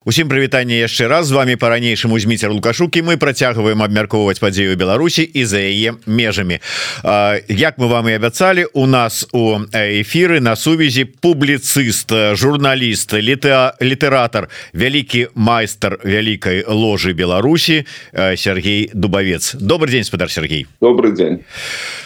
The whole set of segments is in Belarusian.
Усім прывітанне яшчэ раз. З вами по-ранейшаму зміцер лукашукі мы працягваем абмяркоўваць падзею Беларусі і за яе межамі. Як мы вам і абяцалі у нас у эфіры на сувязі публіцыст журналіст літа літаратар вялікі майстар вялікай ложы Беларусі Сергей дубавец. Добрый день спадар Сергей. Добрый день.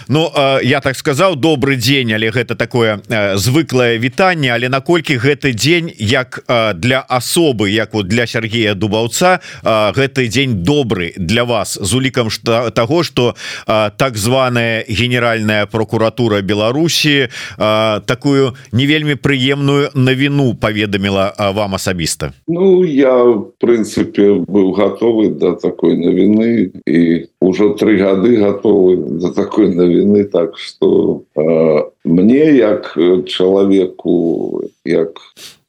Ну я так сказаў добрый дзень але гэта такое звыклае вітанне але наколькі гэты дзень як для асобы як як вот для Сергея дубаўца гэты дзень добры для вас з улікам что того что так званая генеральная прокуратура Беларусі такую не вельмі прыемную навіну паведаміла вам асабіста. Ну я прынцыпе быў готовы до такой навіны і уже три гады готовы до такой навіны так что мне як чалавеку як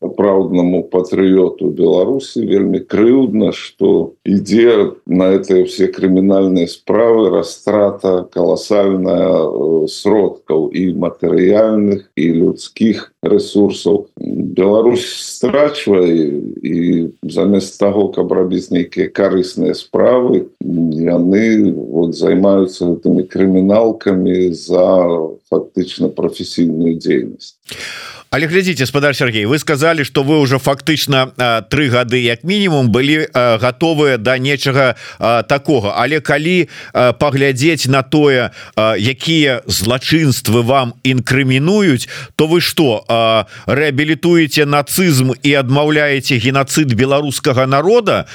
праўднаму патрыёту беларусі вельмі крыўдна что ідзе на это все крымінальныя справы растрата колоссальная сродкаў і матэрыяльных і людскіх ресурсаў Беларусь страчвае і замест того каб рабіць нейкія карысныя справы яны вот займаюцца гэтымі крыміналкамі за фактычна прафесійную дзейнасць але глядзіце спадар Сергей вы сказали что вы уже фактычна три гады як мінімум былі готовыя до да нечага такого але калі паглядзець на тое якія злачынствы вам інкрымінуюць то вы что реабілітуеце нацызм і адмаўляеце геноцид беларускага народа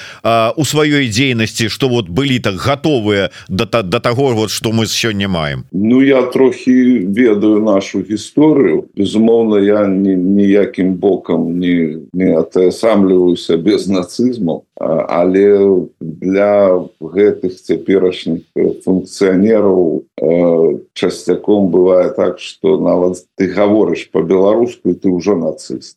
у сваёй дзейнасці что вот былі так готовыя до да, до того вот что мы сёння маем? Ну я трохі ведаю нашу гісторыю. Безумоўно я ніякім бокам не, не атасамліваюся без нацызму але для гэтых цяперашніх функцыянераў часцяком бывае так что нават ты гаворыш по-беларуску ты ўжо нацыст.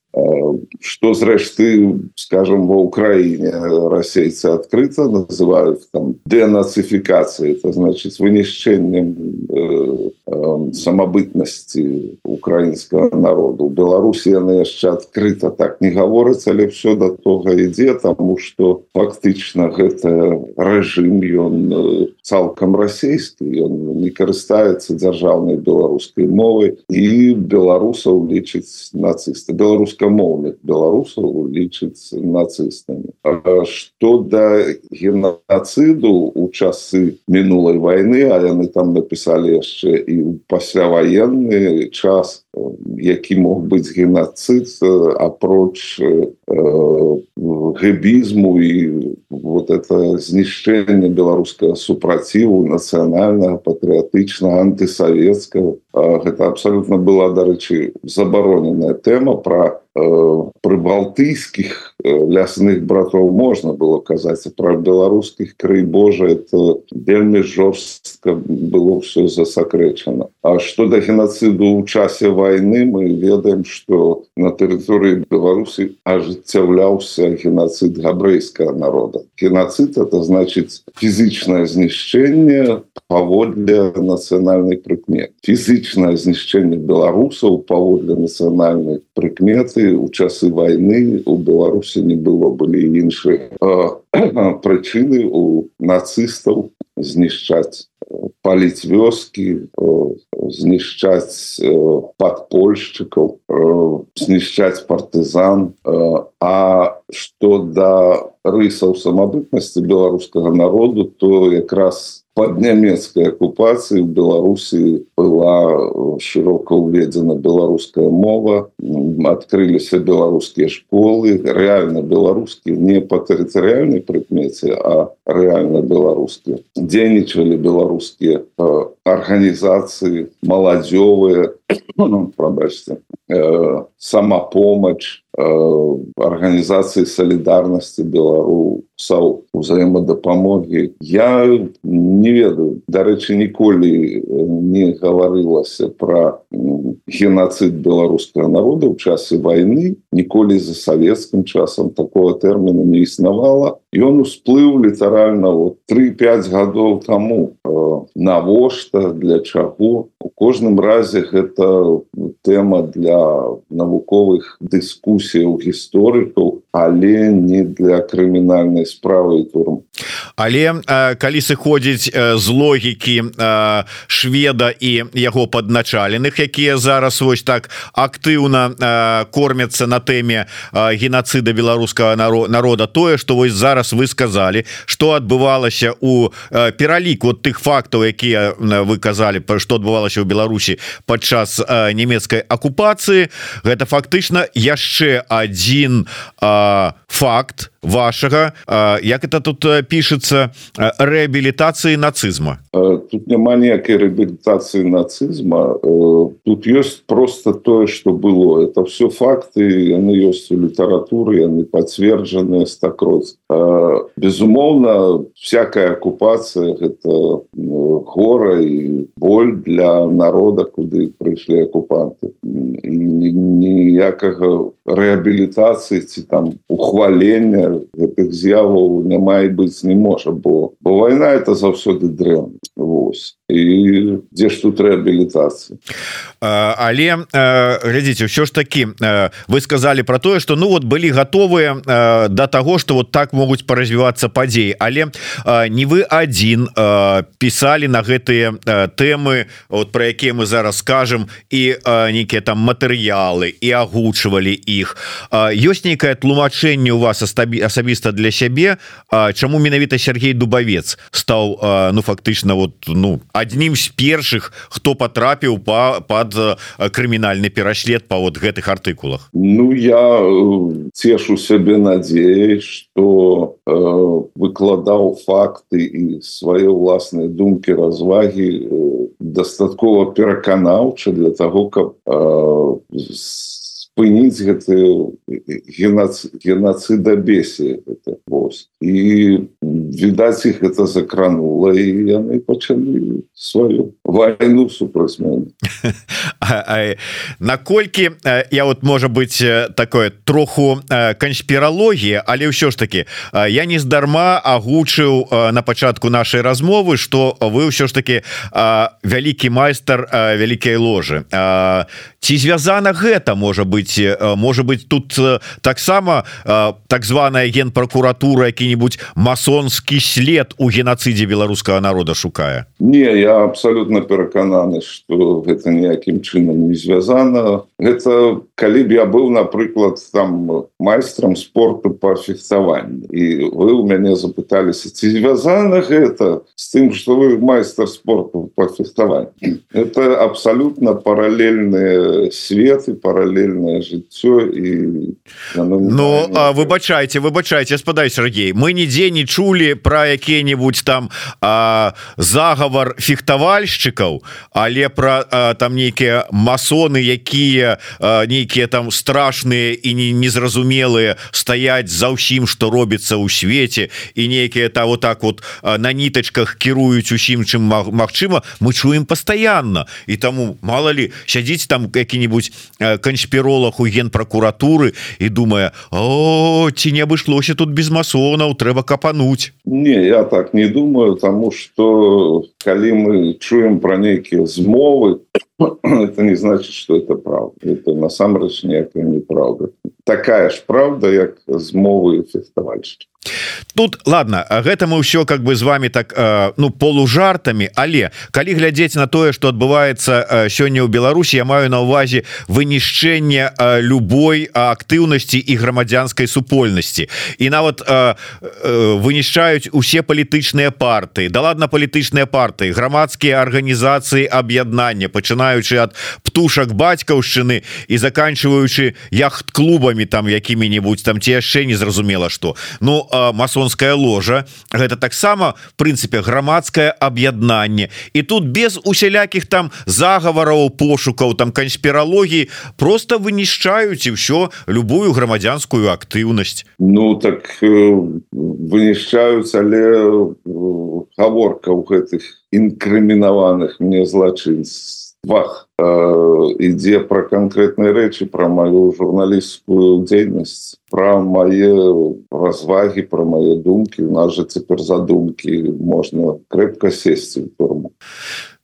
Что зрэшты скажем во Украине расейцы открыто называют там денацификации это значит вынішчэннем э, э, самобытности украинского народу. Беларусі яны яшчэ открыто так не гаворыць але все до того ідзе тому что фактычна гэта режим ён цалкам расійскі он не карыстаецца дзяржаўнай беларускай мовай і беларусаў лічыць нацысты беларуска рускамоўных беларусаў лічыць нацыстамі. Что да геноциду у часы мінулай войны а яны там написали яшчэ і пасляваенны час які мог быць геноцид апроч гэбізму і вот это знішчэнне беларускага супраціву нацыянальнага патрыятычна антысавецкага гэта абсолютно была дарэчы забароненая тэма про прыбалтыйскіх лясных братоў можна было казаць пра беларускіх крый Божа это вельмі жорстка было все засакрэчана А что да геноциду ў часе войны мы ведаем что на тэрыторыі Беларусі ажыццяўляўся геноцид габрэйскага народа геноцид это значит фізычнае знішчэнне паводле нацыянальнай прыкмет фізычнае знішчэнне беларусаў паводле нацыянальнай прыкметы у часы войны у беларусі не было былі іншыя прычыны у нацыстаў знішчаць паліць вёскі знішчаць падпольшчыкаў знішчаць партызан. А што да рысаў самабытнасці беларускага народу то якраз под нямецкай акупацыі в беларусі была широка уведзена беларуская мова открыліся беларускія школы. Реально беларускі не по тэрытарыяльнай прыкмеце а реально беларускія дзейнічалі беларускія арганізацыі маладзёвыя пробачьте самапомач арганізацыі солідарнасці беларусаў узаемадапамогі я не ведаю дарэчы ніколі не гаварылася про геноцид беларускага народа ў часы войны. Ніколі за савецкім часам такого тэрміну не існавала ён усплыў літаральна вот 3-5 гадоў тому навошта для чаго. У кожным разе гэта тэма для навуковых дыскусіяў гісторыкаў але не для крымінальнай справы турм. Але калі сыходзіць з логікі шведа і яго падначаленых якія зараз вось так актыўна кормяцца на тэме геноцида беларускага народа тое что вось зараз вы сказали что адбывалася у пералік вот тых фактаў якія вы казалі про што адбывалася ў Беларусі падчас нямецкай акупацыі. Гэта фактычна яшчэ один факт вашага. Як это тут пишется? Реабілітацыі нацизма. Тут няма ніякай реабілітацыі нацизма. Тут ёсць просто тое что было. Это все факты яны ёсць у літаратуры яны пацверджаныя стакроц безумоўна всякая акупацыя гэта гора і боль для народа куды прыйшлі акупанты ніякага рэабілітацыі ці там ухвалення гэтых з'яваў няма і быць не можа бо бо вайна это заўсёды дрэнна Вось. І дзе ж тут рэабілітацыя але глядзіце ўсё ж такі вы сказали про тое что ну вот былі готовыя до того что вот так могуць паразвівацца падзеі. Але не вы один писали на гэтыя тэмы вот про якія мы зараз скажем і нейкія там матэрыялы і агучвалі іх. Ёсць нейкае тлумачэнне у вас асабіста для сябе чаму менавіта Сергей дубавец стаў ну фактычна вот ну аднім з першых хто потрапіў па под крымінальны пераслед па вот гэтых артыкулах? Ну я цешу сябе надзеяй что э, выкладаў факты і свае ўласныя думкі развагі э, дастаткова пераканаўча для того каб э, спыніць гэты геноцида бесе і відаць их это закранула і яны пачалі сваю войну супраць наколькі я вот можа быть такое троху канспіралогія але ўсё ж таки я не здарма агучыў на пачатку нашай размовы что вы ўсё ж таки вялікі майстар вялікай ложы. Ці звязана гэта можа быть можа быть тут таксама так званая генпракуратура які-нибудь масонскі след у геноцидзе беларускага народа шукае? Не я абсолютно перакананы что гэта ніякім чынам не звязана. Это калі б я быў напрыклад там майстрам спорту по фехтаванню і вы у мяне запыталіся ці звязана гэта с тым что вы майстар спорту по фехтаванню это абсолютно параллельные светы параллельное жыццё і Ну выбачайте выбачайте спадай Сергей. Мы нідзе не чулі про якія-нибудь там а, загавар фехтавальшчыкаў але про там нейкія масоны якія нейкія там страшныя і не незразумелыя стаять за ўсім что робіцца ў свеце і нейкія та вот так вот на нітачках кіруюць усім чым Мачыма мы чуем постоянно і таму мало ли сядзіць там які-нибудь канспіролог у генпракуратуры і думае О ці не абышлося тут без масонаў трэба капануть не я так не думаю тому что калі мы чуем про нейкія змовы это не значит что это правда. Это насамрэч некая неправда такая ж правда як змовы фестывальчики тут ладно гэта мы ўсё как бы з вами так ну полужартамі але калі глядзець на тое что адбываецца сёння ў Беларусі я маю на увазе вынішчэнне любой актыўнасці і грамадзянскай супольнасці. І нават вынішчаюць усе палітычныя партыі. Да ладно палітычныя партыі грамадскія арганізацыі аб'яднання пачынаючы ад птушак бацькаўшчыны і заканчиваючы яхт-клубамі там якімі-нибудь там ці яшчэ незразумела что ну масонская ложа гэта таксама прынцыпе грамадскае аб'яднанне. І тут без усялякіх там загавараў пошукаў там канспіралогіі просто вынішчаюць і ўсё любую грамадзянскую актыўнасць. Ну так вынішчаюць але гаворка ў гэтых інкрымінаваных мне злачынств вах ідзе про конкретныя рэчы про мою журналістскую дзейнасць про мае развагі про мае думкі у нас же цяпер задумкі можна крэпка сесці турму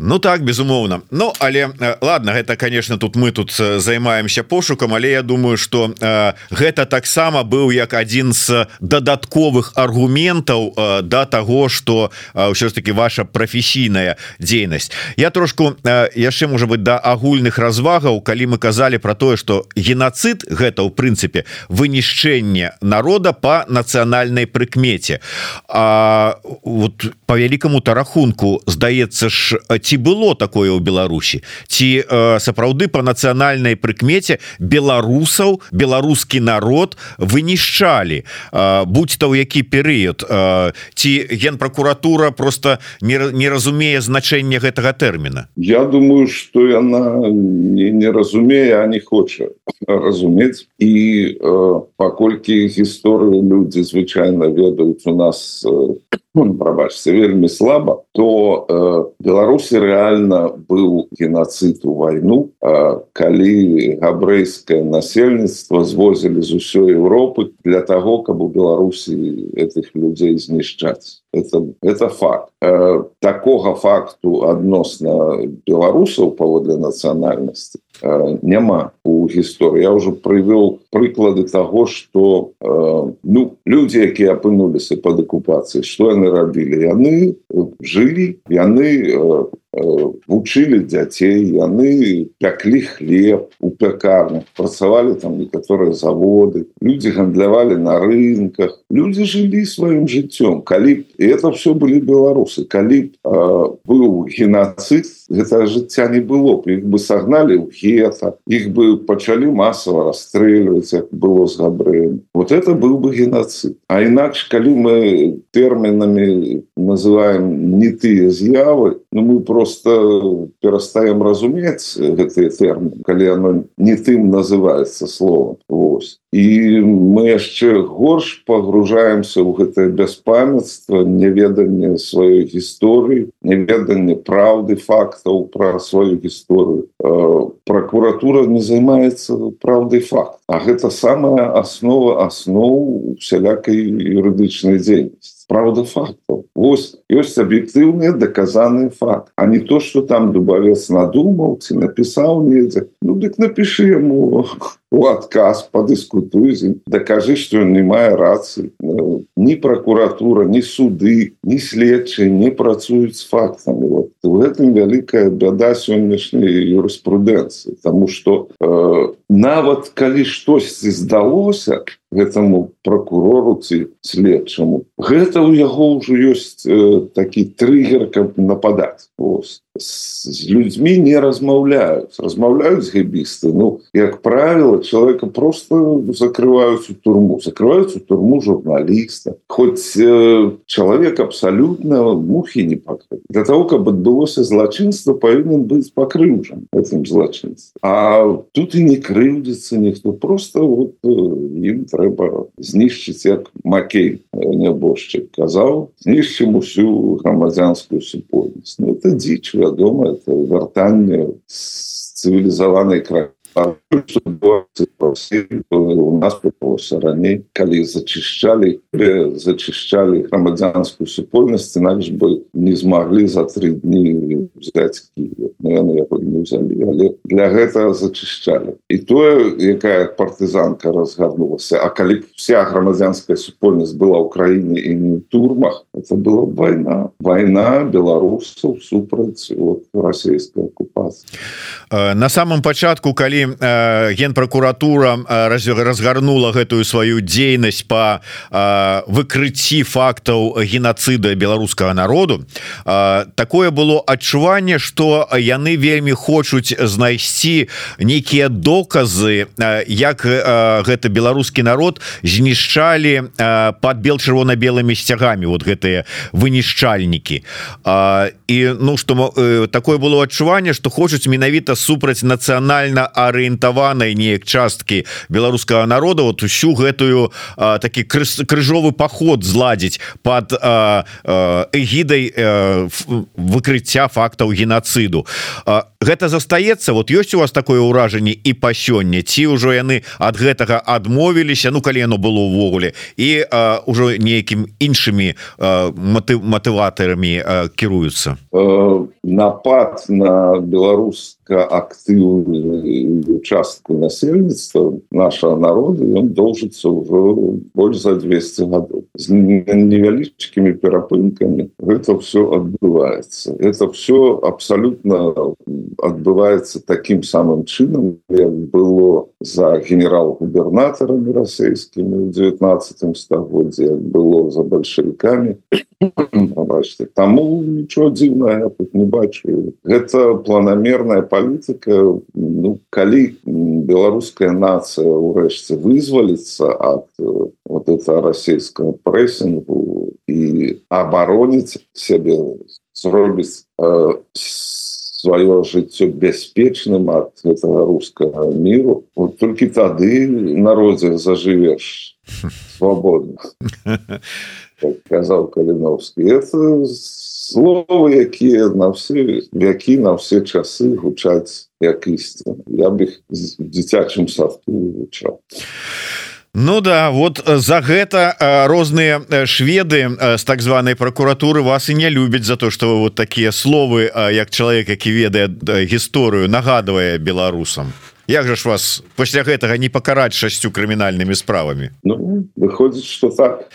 Ну так безумоўно Ну але ладно гэта конечно тут мы тут займаемся пошукам але я думаю что э, гэта таксама быў як адзін з дадатковых аргументаў э, да того что ўсё ж таки ваша прафесійная дзейнасць. Я трошку э, яшчэ можа быть да агульных развагаў калі мы казалі про тое что геноцид гэта ў прынцыпе вынішчэнне народа по нацыянальнай прыкмеце. А вот по вялікаму-то рахунку здаецца ж ці ці было такое ў Беларусі? Ці э, сапраўды по нацыянальнай прыкмеце беларусаў беларускі народ вынішчалі? Э, будь то ў які перыяд? Э, ці генпракуратура просто не, не разумее значэнне гэтага тэрміна? Я думаю что яна не, не разумее а не хоча разумець. І э, паколькі гісторыю людзі звычайна ведаюць у нас э, прабачце вельмі слаба то э, беларусі реально быў геноцид у войну э, калі габрэйское насельніцтва звозілі з усёй Европы для того каб у беларусі этих людзей знішчаць это это факт. Э, такого факту адносна беларусаў паводле нацыянальнасці э, няма у гісторыі я уже прывёў прыклады того что э, ну люди якія апынуліся под акупацыяй что яны рабілі яны жылі яны вучылі дзяцей яны пяклі хлеб у пякарнях працавалі там некаторыя заводы люди гандлявалі на рынках. Люди жылі сваім жыццём. Калі это все былі беларусы калі быў геноцид гэта жыцця не было б. Іх бы сагналі ў гета іх бы пачалі масава расстрэльваць як было з габрэем. Вот это быў бы геноцид. А інакш калі мы тэрмінамі называем не тыя з'явы Ну мы просто перастаем разумець гэтые тэрміны калі оно не тым называется словом. Вось. І мы яшчэ горш погружаемся ў гэтае бяспамятства неведанне сваёй гісторыі неведанне праўды фактаў пра сваю гісторыю. Прокуратура не займаецца праўдай факт. А гэта самая аснова асноў сялякай юрыдычнай дзейнасці правда фактов Вось ёсць аб'ектыўныя даказаны факт а не то что там дубавец надумаў ці напісаў недзе Ну дык напиши ему у адказ падыскутуй дакажы что он не мае рацыі ні прокуратура ні суды ні следчы не працуюць з фактамі вот в гэтым вялікая бяда сённяшняй юрыспрудэнцыі тому что э, нават калі штосьці здалося гэтаму прокурору ці следчаму гэта у яго ўжо ёсць э, такі трыггер каб нападаць з людзьмі не размаўляюць размаўляюць гэбісты Ну як правило человека просто закрываюць у турму закрываюць у турму журналіста хоть э, чалавек абсалютна мухі не пакры для того каб адбылося злачынства павінен быць пакрыўжан этим злачынством А тут і не крыўдзіцца ніхто просто вот ім э, трэба знішчыць як макей нябожчык казаў знішчым усю грамадзянскую супольнасць Ну это дзіч вядома это вяртанне цывілізаванай краі у нас прыпалося раней калі зачышчалі зачышчалі грамадзянскую супольнасць інакш бы не змаглі за тры дні взять взяли але для гэтага зачышчалі і тое якая партызанка разгарнулася А калі вся грамадзянская супольнасць была ў краіне і не турмах это была война. Война беларусаў супраць расійская оккупацыя на самом пачатку калі э, генпракуратура э, разгарнула гэтую сваю дзейнасць по э, выкрыцці фактаў геноцида беларускага народу э, такое было адчуванне что яны вельмі хочуць знайсці нейкія доказы э, як э, гэта беларускі народ знішчалі э, под бел чырвона-белымі сцягамі. Вот гэтыя вынішчальнікі. Э, і ну что э, такое было адчуванне что хочуць менавіта супраць нацыянальна арыентаванай неяк часткі беларускага народа вот усю гэтую такі крыжовы паход зладзіць под эгідай выкрыцця фактаў геноциду гэта застаецца? Вот ёсць у вас такое ўражанне і па сёння? Ці ўжо яны ад гэтага адмовіліся? Ну калі яно было ўвогуле. І ўжо нейкім іншымі маты матыватарамі кіруюцца напад на беларуска актыўную частку насельніцтва нашего народа ён доўжыцца ўжо больш за 200 гадоў з невялічкімі перапынкамі гэта все адбываецца это все абсолютно адбываецца таким самым чынам як было за генерал-губернатарамі расійскімі в 19 стагоддзе было за бальшавікамі бачите таму нічого дзіўна тут не бачу. Гэта планамерная палітыка ну калі беларуская нацыя ўрэшце вызваліцца ад вот это расійскага прэсінгу і абароніць сябе зробіць сваё жыццё бяспечным ад гэтага рускага міру вот толькі тады народзе зажывеш свабодна казаў каліновскі это словы якія на все вякі на все часы гучаць як ісці я б іх дзіцячым садку вывучаў. Ну да вот за гэта розныя шведы з так званой прокуратуры вас і не любяць за то что вот такія словы як чалавек які ведае гісторыю нагадвае беларусам. Як жа ж вас пасля гэтага не пакараць шасцю крымінальнымі справамі? Ну, выходзіць что так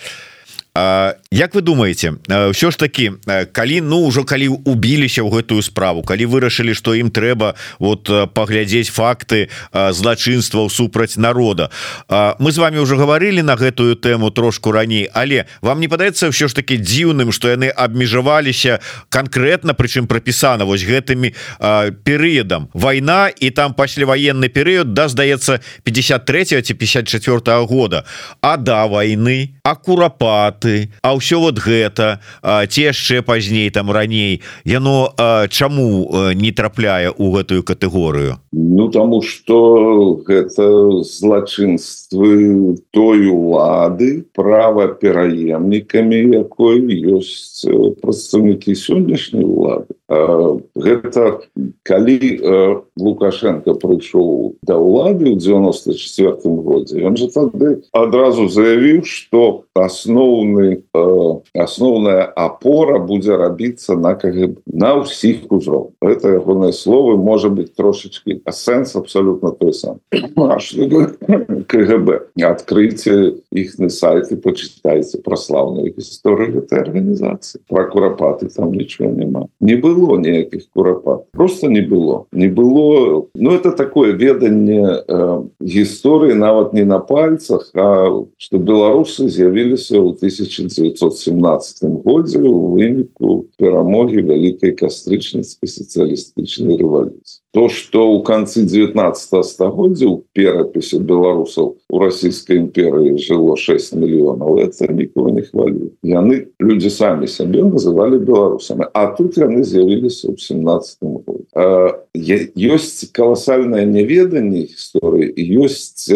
Як вы думаете ўсё ж таки калі ну ўжо калі убіліся ў гэтую справу калі вырашылі што ім трэба вот паглядзець факты злачынстваў супраць народа. Мы з вами уже гаварылі на гэтую тэму трошку раней але вам не падаецца ўсё ж таки дзіўным што яны абмежаваліся конкретно прычым прапісана вось гэтымі перыядам? Вайна і там пасляваенны перыяд да здаецца 53 ці 54 -го года. А да войны а курапат ты А ўсё вот гэта ці яшчэ пазней там раней. Яно чаму не трапляе ў гэтую катэгорыю? Ну таму что гэта злачынствы той улады права пераемнікамі якой ёсць прадстаўнікі сённяшняй улады гэта калі лукашенко прыйшоў да ўлады ў 94 годзе ён же тады адразу заявіў что асноўны асноўная опора будзе рабіцца на КГБ на ўсіх узроў. Это ягоныя словы можа быть трошечки сэнс абсолютно той сам КГБ открыйте іхны сайт і почитайте про славную гісторыю гэтай органнізацыі про курапаты там нічого няма. Не было ніякіх курапат просто не было. Не было ну это такое веданне э, гісторыі нават не на пальцах а что беларусы з'явіліся ў 1917 годзе у выніку перамогі вялікай кастрычніцкай сацыялістычнай рэвалюцыі то что у канцы 19 стагоддзя у перапісе беларусаў у расійскай імперыі жыло 6 мільёнаў это нікого не хвалю яны люди самі сябе называли беларусамі а тут яны з'явіліся ў 17 ёсць каласальное неведанне гісторыі ёсць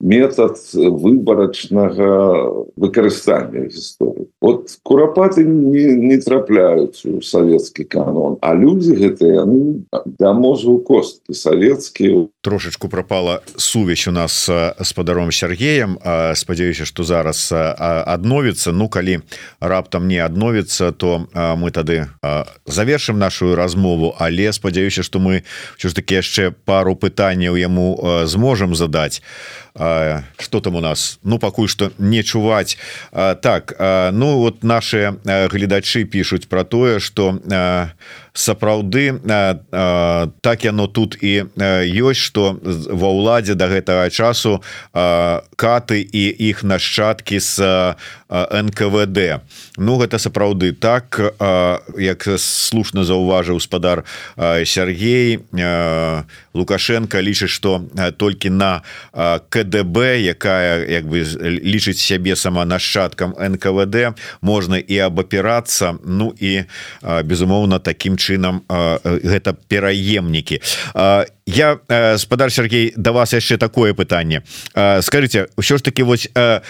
метод выбарачнага выкарыстання гісторыі вот курапаты не, не трапляюць у савецкі канон а люди гэтыя яны да мозгу косткі савецкія трошечку пропала сувязь у нас спадаром Сергеем. Спадзяюся что зараз адновіцца Ну калі раптам не адновіцца то мы тады завершым нашу размову але спадзяюся что мы все ж таки яшчэ пару пытанняў яму зможам задаць. Что там у нас? Ну пакуль что не чуваць. Так Ну вот наши гледачы пишутць про тое что сапраўды так яно тут і ёсць что ва ўладзе до гэтага часу каты і іх нашчадкі с НКВД Ну гэта сапраўды так як слушна заўважыў спадар Сергей лукашенко лічыць что толькі на КДБ якая як бы лічыць сябе сама нашчадкам НКВД можна і абапірацца. Ну і безумоўна таким чынам гэта пераемнікі. Я спадар Сергей да вас яшчэ такое пытанне. Скажите ўсё ж таки вось у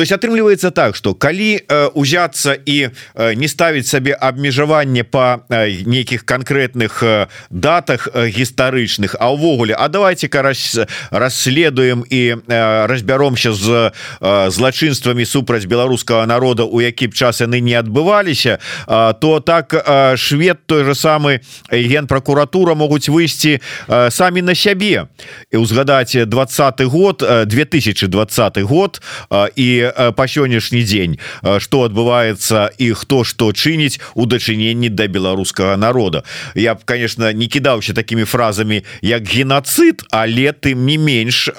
то есть атрымліваецца так что калі э, узяться і э, не ставіць сабе абмежаванне по э, нейкіх конкретных э, датах э, гістарычных а ўвогуле А давайте-ка раз расследуем і э, разбяромся з э, злачынствамі супраць беларускага народа у які б час яны не адбываліся э, то так э, швед той же самы генпракуратура могуць выйсці э, самі на сябе. І узгадаць двадцатый год 2020 год э, і по сённяшні дзень что адбываецца і хто что чыніць у дачыненні да беларускага народа. Я б конечно не кідаўся такими фразами як геноцид але тым не менш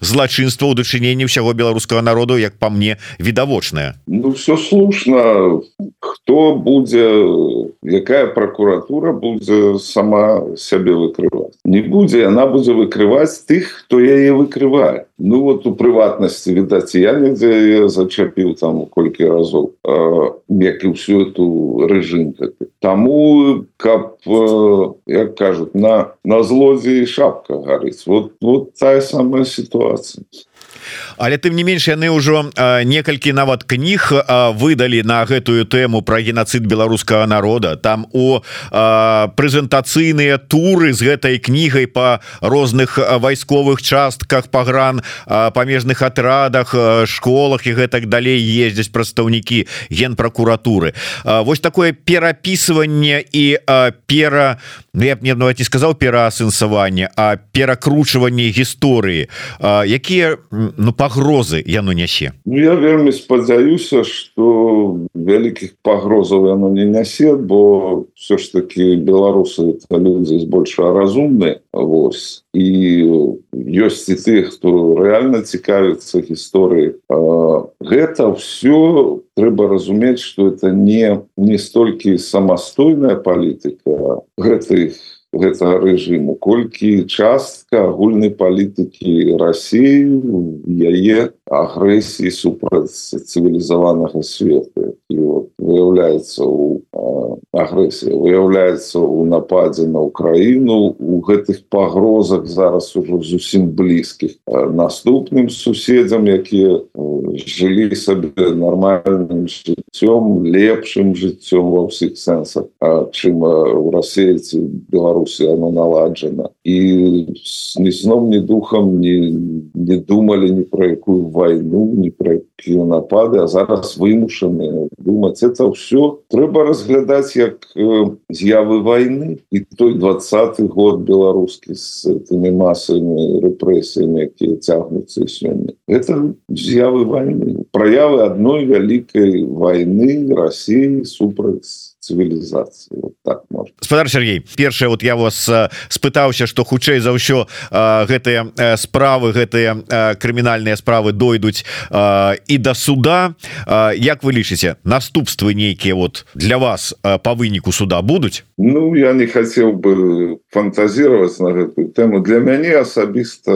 злачынства ў дачыненні ўсяго беларускага народу як по мне відавочная Ну все слушно. Хто будзе якая прокуратура будзе сама сябе выкрываць? Не будзе она будзе выкрываць тых хто яе выкрывае Ну вот у прыватнасці відаць я нідзе зачапіў там колькі разоў як і ўсю эту рэжым Таму каб як кажуць на на злодзе шапка гарыць вот вот тая самая сітуацыя але тым не менш яны ўжо некалькі нават кніг выдалі на гэтую тэму про геноцид беларускага народа. Там у прэзентацыйныя туры з гэтай кнігай по розных вайсковых частках пагран памежных атрадах школах і гэтак далей ездзяць прадстаўнікі генпракуратуры. Вось такое перапісыванне і пера Ну я б не не сказал пераасэнсаванне а перакручванне гісторыі. Якія ну пагрозы яно нясе ну, я вельмі спадзяюся что вялікіх пагрозаў яно не нясе бо все ж таки беларусы людзі збольшая разумны Вось і ёсць і тых хто реально цікавіцца гісторыі гэта все трэба разумець что это не не столькі самастойная палітыка гэтых гэтага рэжыму колькі частка агульнай палітыкі Росіі яе агрэсіі супраць цывілізаванага света і вот, выяўляецца у агрэсія выяўляецца ў нападзе на Украіну у гэтых пагрозах зараз ужо зусім блізкіх наступным суседзям якія жылі сабе нармальным жыццём лепшым жыццём ва ўсіх сэнсах чым у расейцы Беларус беларусі оно наладжана і ні сном ні духам не не думали ні про якую войну не про напады а зараз вымушаны думаць это все трэба разглядаць як з'явы войны. І той двадцатый год беларускі с этими масамі рэпрэсіямі якія цягнуцца сёння это з'явы войны. Проявы адной вялікай войны России супраць цывілізацыі. Вот так спадар Сергей першае вот я вас спытаўся что хутчэй за ўсё гэтыя справы гэтыя крымінальныя справы дойдуць і да суда. Як вы лічыце наступствы нейкія вот для вас по выніку суда будуць? Ну я не хотел бы фантазировать на гэтую тэму. Для мяне асабіста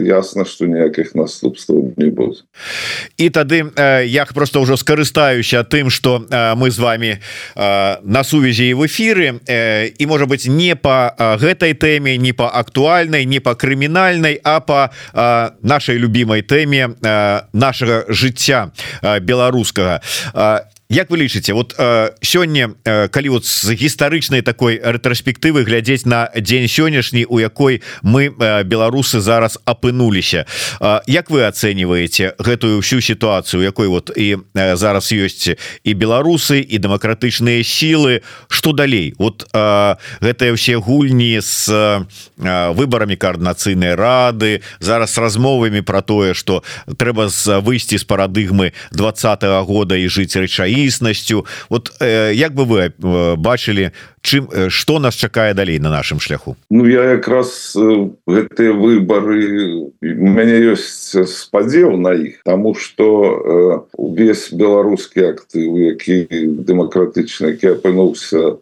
ясна что ніякіх наступстваў не будзе. І тады я просто ўжо скарыстаюся тым что мы з вами на сувязі в эфиры і можа быть не по гэтай тэме не по актуальнай не по крымінальнай а по нашай любимой тэме нашага жыцця беларускага Як вы лічыце вот э, сёння э, калі вот з гістарычнай такой рэтраспектывы глядзець на дзень сённяшні у якой мы э, беларусы зараз апынуліся э, Як вы ацэньваеце гэтую всю сітуацыю якой вот і э, зараз ёсць і беларусы і дэмакратычныя сілы? Что далей? Вот э, гэтыя ўсе гульні с э, выбарамі коаардынацыйнай рады зараз размовамі про тое что трэба выйсці з парадыгмы двадцатого года і жыць рэчаі карыснасцю вот э, як бы вы бачылі чым что нас чакае далей на нашым шляху? Ну я якраз гэтыя выборы у мяне ёсць спадзеў на іх тому что увесь беларускі актыў які дэмакратычны які апынуўся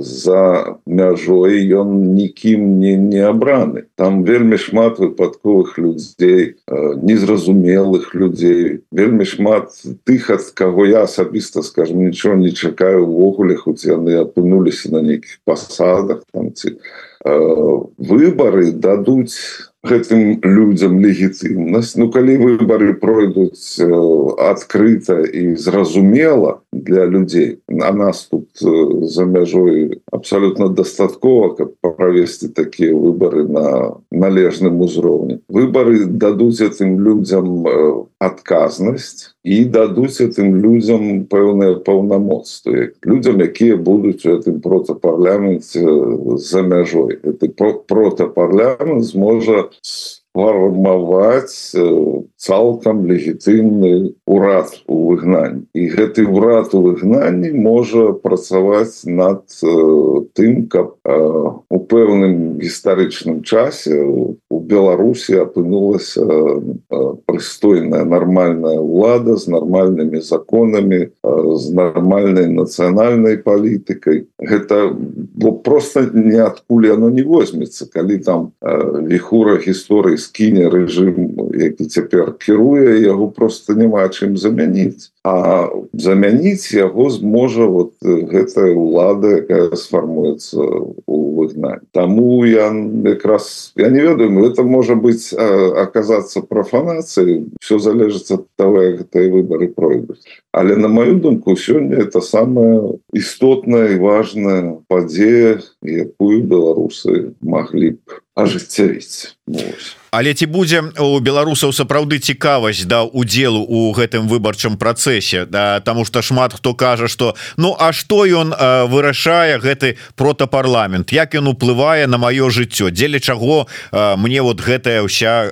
за мяжой ён нікім не не абраны. Там вельмі шмат выпадковых людзей незразумелых людзей вельмі шмат тых ад каго я асабіста скажем нічого не чакаю увогуле хоць яны апынуліся на на нейкіх пасадах там ці выборы дадуць гэтым людям легітымнасць. Ну калі выборы пройдуць адкрыта і зразумела для людзей на нас тут за мяжой абсолютно дастаткова каб правесці такія выборы на належным узроўні. Выборы дадуць этим людям адказнасць і дадуць этим людям пэўныя паўнамоцтвы людям якія будуць у гэтым протапарламенце за мяжой. Это протапарламент зможа сфармаваць цалкам легітымны урад у выгнанні. І гэты ўрад у выгнанні можа працаваць над тым каб у пэўным гістарычным часе у беларусі апынулася прыстойная нармальная ўлада з нармальнымі законамі з нармальнай нацыянальнай палітыкай. Гэта бо просто ниадкуль оно не возьмецца калі там віхура гісторыі скіне рэжым які цяпер кіруе яго просто няма чым замяніць а замяніць яго зможа вот гэтая ўлада якая сфармуецца у выгнанні. Таму я якраз я не ведаю это можа быть оказаться профанацыяй все залежыць ад того гэтыя выборы пройдуць. Але на мою думку сёння это самая істотная і важная падзея якую беларусы маглі б ажыццявіць. Але ці будзе у беларусаў сапраўды цікавасць да удзелу у гэтым выбарчым працэсе да тому что шмат хто кажа что ну а что ён вырашае гэты протапарламент? Як ён уплывае на маё жыццё? Дзеля чаго мне вот гэтая ўся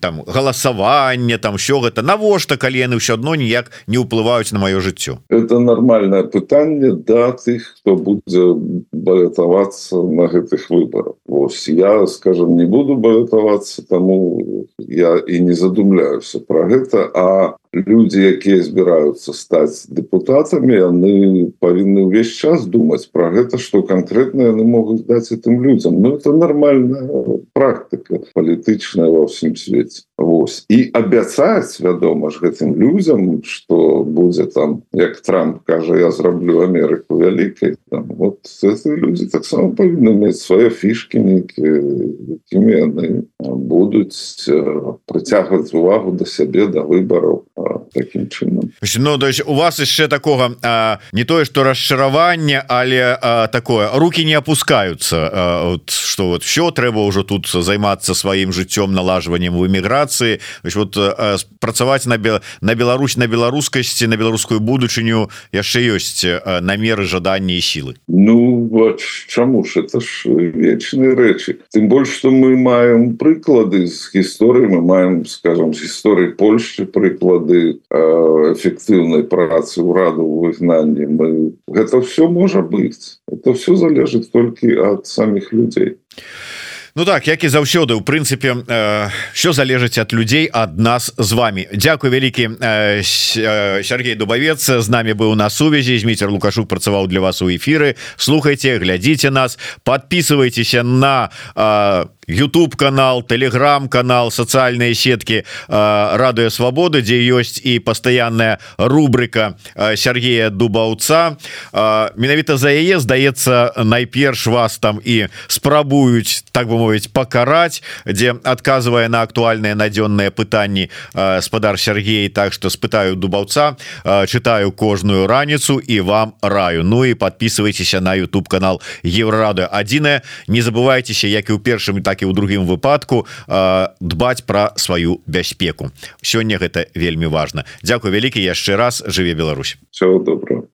там галасаванне там все гэта? Навошта калі яны ўсё адно ніяк не ўплываюць на маё жыццё? Это нормальное пытанне да тых хто будзе балетавацца на гэтых выборах Вось я скажем не буду балетавацца тому я і не задумляюся про гэта а люди якія збіраюцца стаць депутатами яны павінны ўвесь час думаць про гэта что конкретно яны могуць даць этим людям Ну это нормальная практика палітычная во ўсім свеце Вось. І абяцаць вядома ж гэтым людям что будзе там як Трамп кажа я зраблю Амерыку вялікай вот люди таксама павінны мець свае фішки якімі яны будуць прыцягваць увагу до сябе до выбораў таким чынам Ну то есть у вас яшчэ такого а, не тое что расчараванне але а, такое руки не опускаются а, вот, что вот все трэба ўжо тут займацца сваім жыццём налажваннем в эміграцыі вот а, працаваць на бел на Беларусь на беларускасці на беларускую будучыню яшчэ ёсць намеры жаданні і сілы? Ну вот чаму ж это ж вечныя рэчы. Тым больш что мы маем прыклады з гісторыі мы маем скажем з гісторыі Польшчы прыклады эфектыўнай працы ўраду ў выгнанні мы гэта все можа быць это все залежыць толькі ад самих людзей Ну так як і заўсёды у прынцыпе що залежыць ад людзей ад нас з вами. Дякую вялікі Сергей дубавец з нами быў на сувязі. Зміцер лукашук працаваў для вас у эфиры слухайте глядзіце нас. Подписывайтеся на YouTube канал телеграм-канал социальные сетки радыё свободы дзе ёсць і пастаянная рубрика Сергея дубаўца менавіта за яе здаецца найперш вас там і спрабуюць так бы мовіць пакараць дзе адказвае на актуальныя надзённыя пытанні спадар Сергей так что спытаю дубаўца читаю кожную раніцу і вам раю. Ну і подписывайтеся на YouTube канал еврорады адзіная не забывайтеся як і ў першым так і ў другім выпадку дбаць пра сваю бяспеку. Сёння гэта вельмі важно Дякую вялікі яшчэ раз жыве Беларусь. Все добро